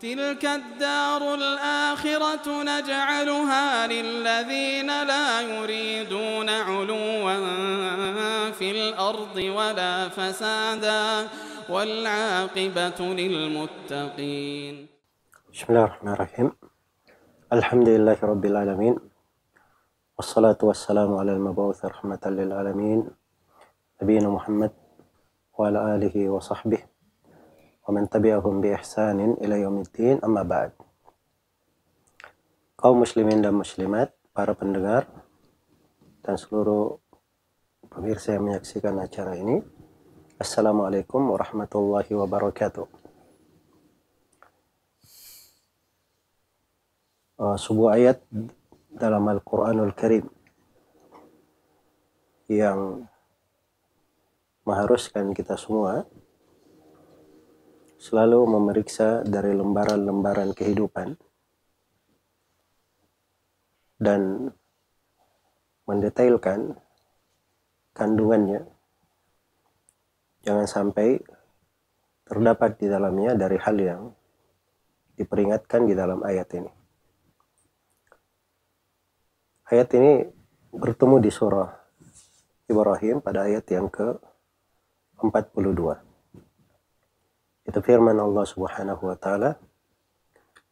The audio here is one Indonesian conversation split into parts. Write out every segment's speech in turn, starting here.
تلك الدار الآخرة نجعلها للذين لا يريدون علوا في الأرض ولا فسادا والعاقبة للمتقين. بسم الله الرحمن الرحيم. الحمد لله رب العالمين والصلاة والسلام على المبعوث رحمة للعالمين نبينا محمد وعلى آله وصحبه ومن تبعهم بإحسان إلى يوم الدين أما بعد kaum muslimin dan muslimat, para pendengar, dan seluruh pemirsa yang menyaksikan acara ini. Assalamualaikum warahmatullahi wabarakatuh. Uh, sebuah ayat dalam Al-Quranul Karim yang mengharuskan kita semua selalu memeriksa dari lembaran-lembaran kehidupan dan mendetailkan kandungannya. Jangan sampai terdapat di dalamnya dari hal yang diperingatkan di dalam ayat ini. Ayat ini bertemu di surah Ibrahim pada ayat yang ke-42. Itu firman Allah Subhanahu wa taala.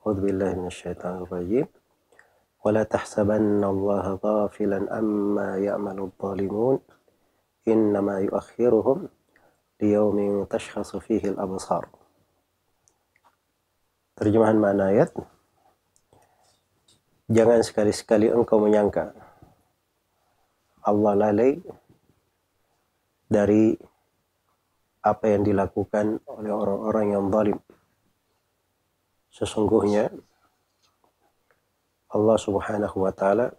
A'udzu billahi minasyaitonir rajim. ولا تحسبن الله غافلا أما يعمل الظالمون إنما يؤخرهم ليوم تشخص فيه الأبصار Terjemahan makna ayat Jangan sekali-sekali engkau menyangka Allah lalai dari apa yang dilakukan oleh orang-orang yang zalim. Sesungguhnya Allah Subhanahu wa taala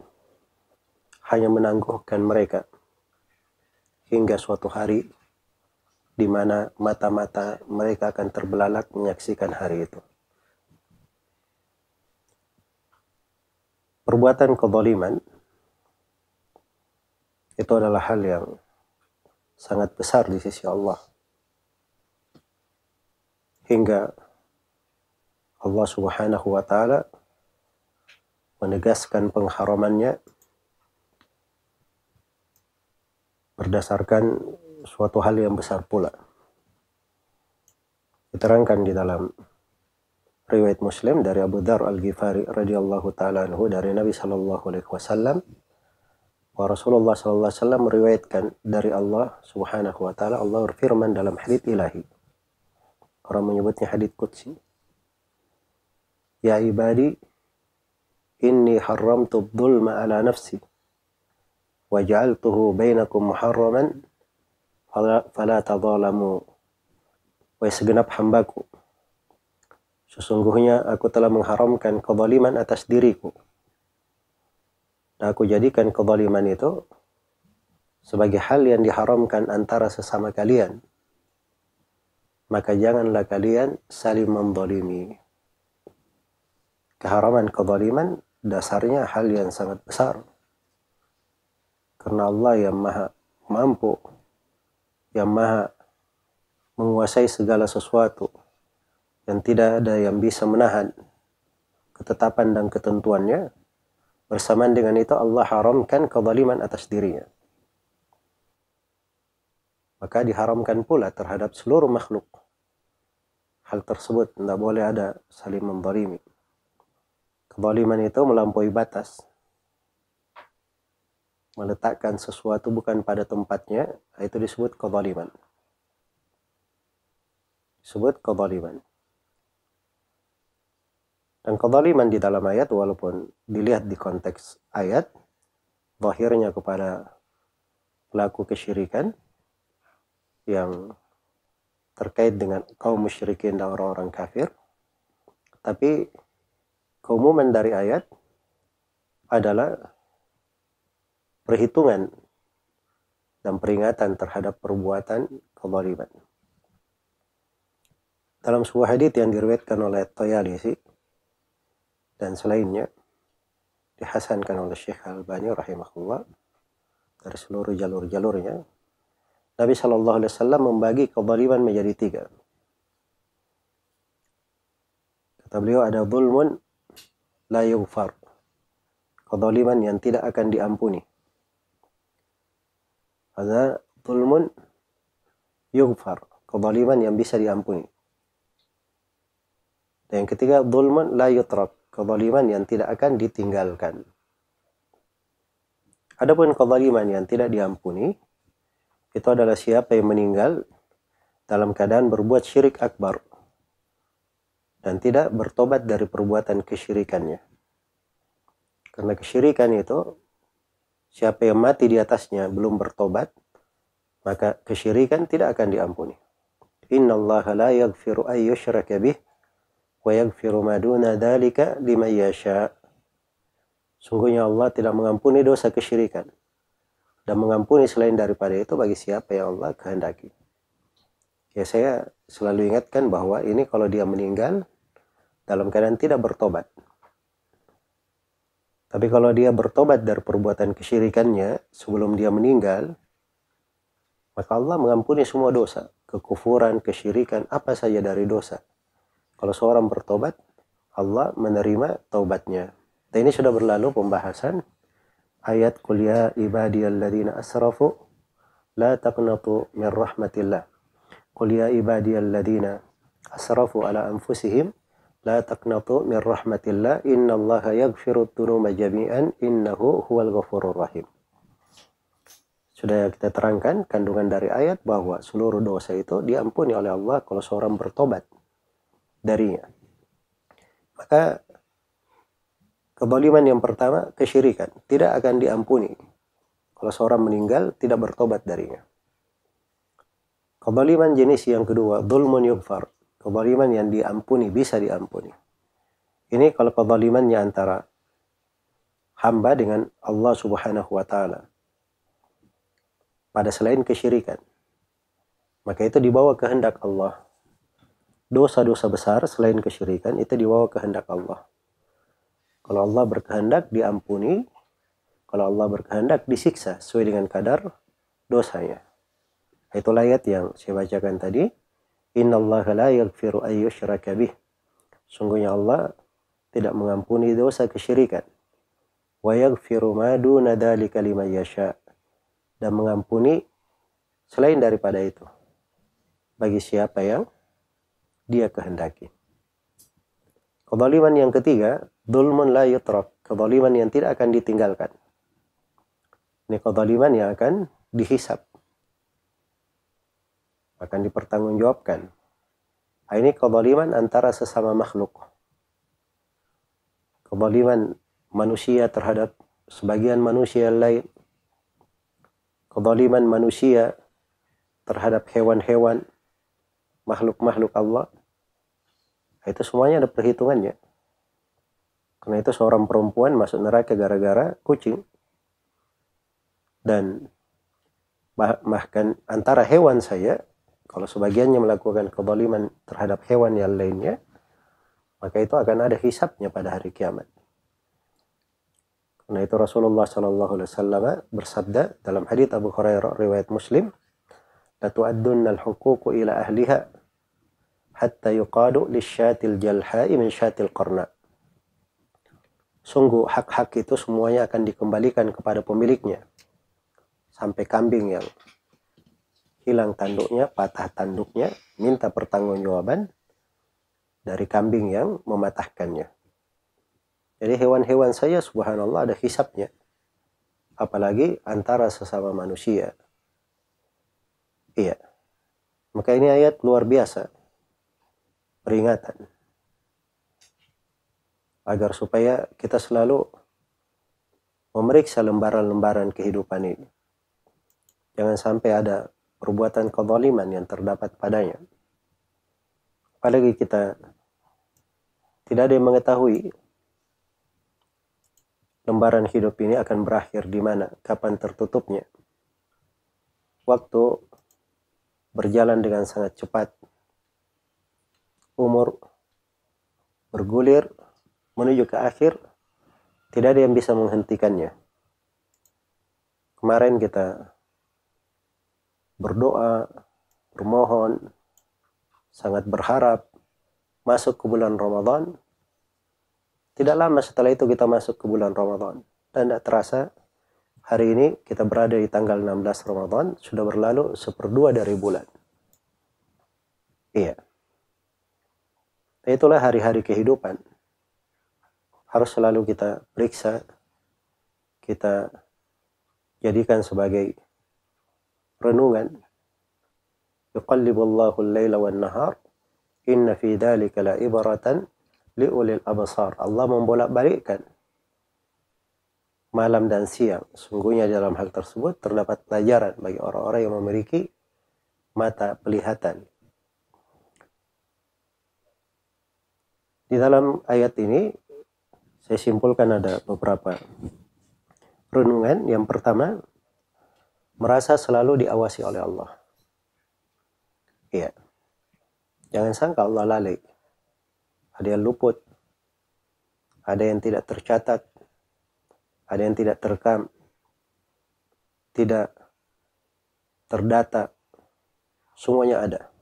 hanya menangguhkan mereka hingga suatu hari di mana mata-mata mereka akan terbelalak menyaksikan hari itu. Perbuatan kezaliman itu adalah hal yang sangat besar di sisi Allah hingga Allah Subhanahu wa taala menegaskan pengharamannya berdasarkan suatu hal yang besar pula. Diterangkan di dalam riwayat Muslim dari Abu Dhar Al-Ghifari radhiyallahu taala anhu dari Nabi sallallahu alaihi wasallam wa Rasulullah sallallahu alaihi wasallam meriwayatkan dari Allah Subhanahu wa taala Allah berfirman dalam hadits ilahi Orang menyebutnya hadits qudsi. Ya ibadi, inni haramtu dhulma ala nafsi wa ja'altuhu bainakum muharraman fala tadhalamu. Wahai segenap hambaku, sesungguhnya aku telah mengharamkan kezaliman atas diriku. Dan aku jadikan kezaliman itu sebagai hal yang diharamkan antara sesama kalian maka janganlah kalian saling mendolimi. Keharaman kezaliman dasarnya hal yang sangat besar. Karena Allah yang maha mampu, yang maha menguasai segala sesuatu, yang tidak ada yang bisa menahan ketetapan dan ketentuannya, bersamaan dengan itu Allah haramkan kezaliman atas dirinya. Maka diharamkan pula terhadap seluruh makhluk hal tersebut tidak boleh ada saling mendolimi. Kezaliman itu melampaui batas. Meletakkan sesuatu bukan pada tempatnya, itu disebut kezaliman. Disebut kezaliman. Dan kezaliman di dalam ayat, walaupun dilihat di konteks ayat, zahirnya kepada pelaku kesyirikan yang terkait dengan kaum musyrikin dan orang-orang kafir. Tapi keumuman dari ayat adalah perhitungan dan peringatan terhadap perbuatan kezaliman. Dalam sebuah hadis yang diriwayatkan oleh Tayalisi dan selainnya dihasankan oleh Syekh Al-Bani rahimahullah dari seluruh jalur-jalurnya Nabi Shallallahu Alaihi Wasallam membagi kezaliman menjadi tiga. Kata beliau ada zulmun la yughfar. Kezaliman yang tidak akan diampuni. Ada zulmun yughfar. Kezaliman yang bisa diampuni. Dan yang ketiga, zulmun la yutrak. Kezaliman yang tidak akan ditinggalkan. Adapun kezaliman yang tidak diampuni, itu adalah siapa yang meninggal dalam keadaan berbuat syirik akbar dan tidak bertobat dari perbuatan kesyirikannya. Karena kesyirikan itu siapa yang mati di atasnya belum bertobat, maka kesyirikan tidak akan diampuni. Inna Allah la yaghfiru an yushraka bih wa yaghfiru ma duna dhalika liman yasha. Sungguhnya Allah tidak mengampuni dosa kesyirikan dan mengampuni selain daripada itu bagi siapa yang Allah kehendaki. Ya saya selalu ingatkan bahwa ini kalau dia meninggal dalam keadaan tidak bertobat, tapi kalau dia bertobat dari perbuatan kesyirikannya sebelum dia meninggal, maka Allah mengampuni semua dosa, kekufuran, kesyirikan, apa saja dari dosa. Kalau seorang bertobat, Allah menerima taubatnya. Dan ini sudah berlalu pembahasan ayat kuliah ibadiyalladzina asrafu la taqnatu min rahmatillah. Kuliah ibadiyalladzina asrafu ala anfusihim La taqnatu min rahmatillah innallaha yaghfiru dhunuba jami'an innahu huwal ghafurur rahim. Sudah kita terangkan kandungan dari ayat bahwa seluruh dosa itu diampuni oleh Allah kalau seorang bertobat darinya. Maka kebaliman yang pertama kesyirikan tidak akan diampuni kalau seorang meninggal tidak bertobat darinya. Kebaliman jenis yang kedua, dhulmun yughfar, Kezaliman yang diampuni, bisa diampuni. Ini kalau kezalimannya antara hamba dengan Allah subhanahu wa ta'ala. Pada selain kesyirikan. Maka itu dibawa kehendak Allah. Dosa-dosa besar selain kesyirikan itu dibawa kehendak Allah. Kalau Allah berkehendak diampuni. Kalau Allah berkehendak disiksa sesuai dengan kadar dosanya. Itulah ayat yang saya bacakan tadi. Inna Allah la yaghfiru an yushraka bih. Sungguhnya Allah tidak mengampuni dosa kesyirikan. Wa yaghfiru ma duna dzalika liman yasha. Dan mengampuni selain daripada itu bagi siapa yang dia kehendaki. Kezaliman yang ketiga, dulmun la yutrak. Kezaliman yang tidak akan ditinggalkan. Ini kezaliman yang akan dihisap akan dipertanggungjawabkan. Nah, ini kezaliman antara sesama makhluk. Kezaliman manusia terhadap sebagian manusia lain. Kezaliman manusia terhadap hewan-hewan, makhluk-makhluk Allah. Nah, itu semuanya ada perhitungannya. Karena itu seorang perempuan masuk neraka gara-gara kucing. Dan bahkan antara hewan saya kalau sebagiannya melakukan kezaliman terhadap hewan yang lainnya, maka itu akan ada hisapnya pada hari kiamat. Karena itu Rasulullah Shallallahu Alaihi Wasallam bersabda dalam hadits Abu Hurairah riwayat Muslim, "Latu'addun al-huquq ila ahliha hatta yuqadu lisyatil jalha'i min syatil qarna." Sungguh hak-hak itu semuanya akan dikembalikan kepada pemiliknya sampai kambing yang hilang tanduknya, patah tanduknya, minta pertanggungjawaban dari kambing yang mematahkannya. Jadi hewan-hewan saya subhanallah ada hisapnya. Apalagi antara sesama manusia. Iya. Maka ini ayat luar biasa. Peringatan. Agar supaya kita selalu memeriksa lembaran-lembaran kehidupan ini. Jangan sampai ada perbuatan kezaliman yang terdapat padanya. Apalagi kita tidak ada yang mengetahui lembaran hidup ini akan berakhir di mana, kapan tertutupnya. Waktu berjalan dengan sangat cepat. Umur bergulir menuju ke akhir, tidak ada yang bisa menghentikannya. Kemarin kita berdoa, bermohon, sangat berharap, masuk ke bulan Ramadan. Tidak lama setelah itu kita masuk ke bulan Ramadan. Dan tidak terasa hari ini kita berada di tanggal 16 Ramadan. Sudah berlalu seperdua dari bulan. Iya. Itulah hari-hari kehidupan. Harus selalu kita periksa. Kita jadikan sebagai renungan. Allah membolak-balikkan malam dan siang. Sungguhnya dalam hal tersebut terdapat pelajaran bagi orang-orang yang memiliki mata pelihatan. Di dalam ayat ini saya simpulkan ada beberapa renungan. Yang pertama, merasa selalu diawasi oleh Allah. Iya. Jangan sangka Allah lalai. Ada yang luput. Ada yang tidak tercatat. Ada yang tidak terekam. Tidak terdata. Semuanya ada.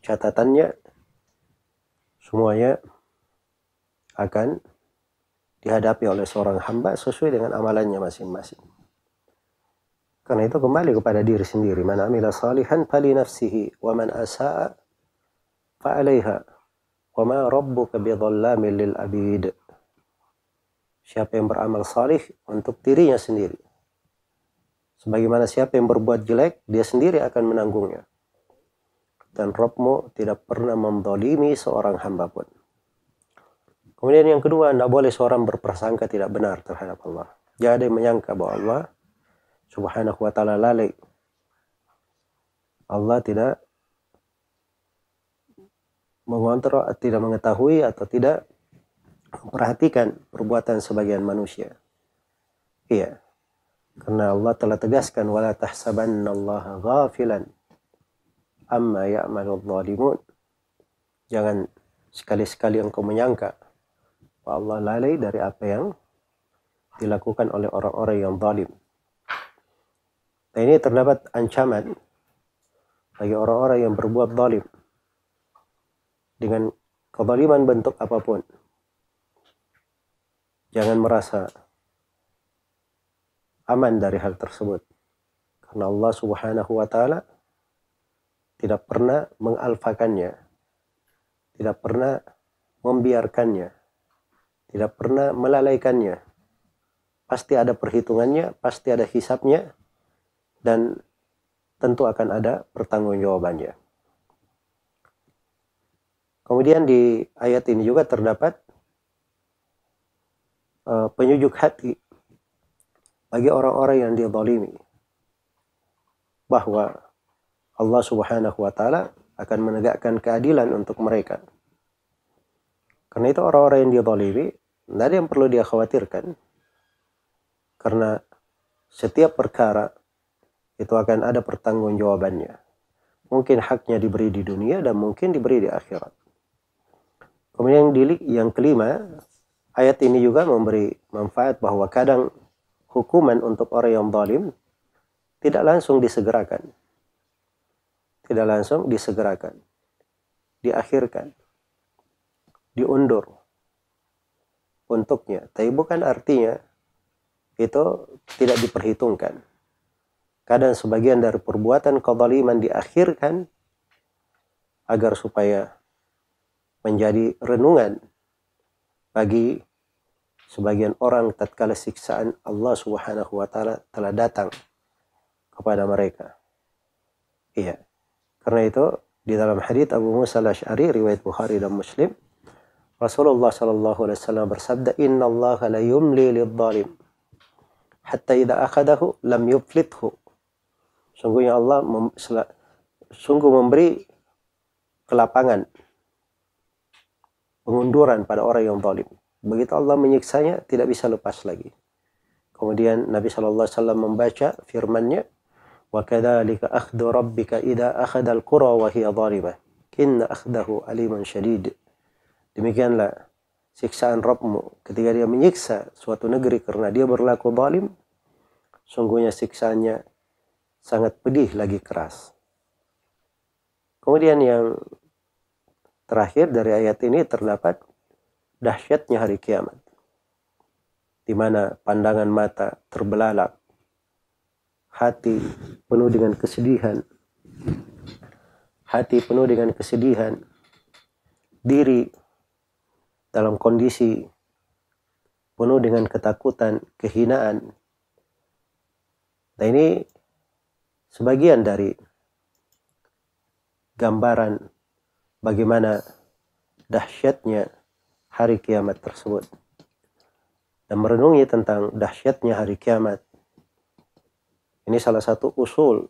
Catatannya semuanya akan dihadapi oleh seorang hamba sesuai dengan amalannya masing-masing. Karena itu kembali kepada diri sendiri. Man amila salihan fali nafsihi wa man asa'a fa'alaiha wa ma rabbuka bidhallamin lil abid siapa yang beramal salih untuk dirinya sendiri sebagaimana siapa yang berbuat jelek dia sendiri akan menanggungnya dan Rabbmu tidak pernah mendolimi seorang hamba pun kemudian yang kedua tidak boleh seorang berprasangka tidak benar terhadap Allah jangan ada yang menyangka bahwa Allah subhanahu wa ta'ala lalai Allah tidak mengontrol, tidak mengetahui atau tidak memperhatikan perbuatan sebagian manusia. Iya. Karena Allah telah tegaskan wala tahsabannallaha ghafilan amma ya'malu dhalimun. Jangan sekali-sekali engkau menyangka Allah lalai dari apa yang dilakukan oleh orang-orang yang zalim. Nah ini terdapat ancaman bagi orang-orang yang berbuat zalim dengan kezaliman bentuk apa pun. Jangan merasa aman dari hal tersebut. Karena Allah Subhanahu wa taala tidak pernah mengalfakannya. Tidak pernah membiarkannya. Tidak pernah melalaikannya. Pasti ada perhitungannya, pasti ada hisapnya dan tentu akan ada pertanggungjawabannya. Kemudian di ayat ini juga terdapat uh, penyujuk hati bagi orang-orang yang dizalimi bahwa Allah Subhanahu wa taala akan menegakkan keadilan untuk mereka. Karena itu orang-orang yang dizalimi tidak ada yang perlu dia khawatirkan. Karena setiap perkara itu akan ada pertanggungjawabannya. Mungkin haknya diberi di dunia dan mungkin diberi di akhirat. Kemudian yang, yang kelima, ayat ini juga memberi manfaat bahwa kadang hukuman untuk orang yang zalim tidak langsung disegerakan. Tidak langsung disegerakan. Diakhirkan. Diundur. Untuknya. Tapi bukan artinya itu tidak diperhitungkan. Kadang sebagian dari perbuatan kezaliman diakhirkan agar supaya menjadi renungan bagi sebagian orang tatkala siksaan Allah Subhanahu wa taala telah datang kepada mereka. Iya. Karena itu di dalam hadis Abu Musa al-Asy'ari riwayat Bukhari dan Muslim Rasulullah sallallahu alaihi wasallam bersabda inna Allah la yumli lidh-dhalim hatta idza akhadahu lam yuflithu. Sungguhnya Allah mem sungguh memberi kelapangan pengunduran pada orang yang zalim. Begitu Allah menyiksanya, tidak bisa lepas lagi. Kemudian Nabi SAW membaca firman-Nya, وَكَذَلِكَ أَخْذُ رَبِّكَ إِذَا أَخَذَ الْقُرَى وَهِيَ ظَالِمَةٌ إِنَّ أَخْذَهُ أَلِيمٌ شَدِيدٌ Demikianlah siksaan Rabbmu ketika dia menyiksa suatu negeri karena dia berlaku zalim, sungguhnya siksaannya sangat pedih lagi keras. Kemudian yang terakhir dari ayat ini terdapat dahsyatnya hari kiamat. Di mana pandangan mata terbelalak, hati penuh dengan kesedihan, hati penuh dengan kesedihan, diri dalam kondisi penuh dengan ketakutan, kehinaan. Nah ini sebagian dari gambaran bagaimana dahsyatnya hari kiamat tersebut. Dan merenungi tentang dahsyatnya hari kiamat. Ini salah satu usul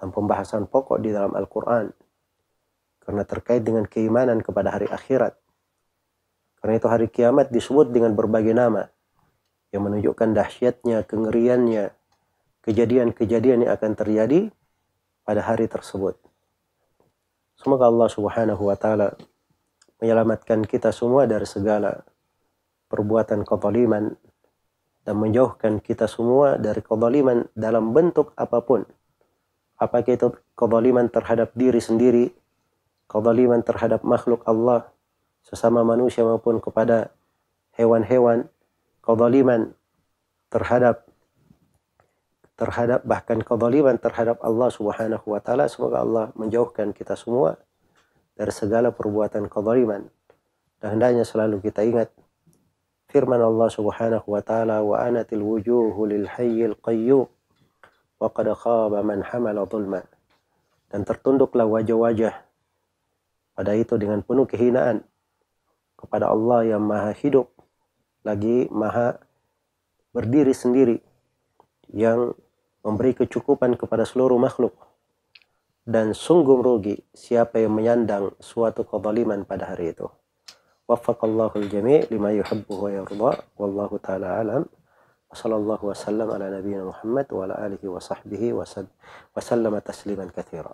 dan pembahasan pokok di dalam Al-Quran. Karena terkait dengan keimanan kepada hari akhirat. Karena itu hari kiamat disebut dengan berbagai nama. Yang menunjukkan dahsyatnya, kengeriannya, kejadian-kejadian yang akan terjadi pada hari tersebut. Semoga Allah subhanahu wa ta'ala menyelamatkan kita semua dari segala perbuatan kezaliman dan menjauhkan kita semua dari kezaliman dalam bentuk apa pun apakah itu kezaliman terhadap diri sendiri, kezaliman terhadap makhluk Allah, sesama manusia maupun kepada hewan-hewan kezaliman terhadap terhadap bahkan kezaliman terhadap Allah Subhanahu wa taala. Semoga Allah menjauhkan kita semua dari segala perbuatan kezaliman. Dan hendaknya selalu kita ingat firman Allah Subhanahu wa taala wa anatil wujuhu lil hayyil qayyum wa qad khaba man hamala dhulma dan tertunduklah wajah-wajah pada itu dengan penuh kehinaan kepada Allah yang maha hidup lagi maha berdiri sendiri yang memberi kecukupan kepada seluruh makhluk dan sungguh rugi siapa yang menyandang suatu kezaliman pada hari itu. Waffaqallahu al-jami' lima yuhibbu wa yarda. Wallahu taala alam. Wassallallahu wasallam ala nabiyyina Muhammad wa ala alihi wa sahbihi wa sallama tasliman katsira.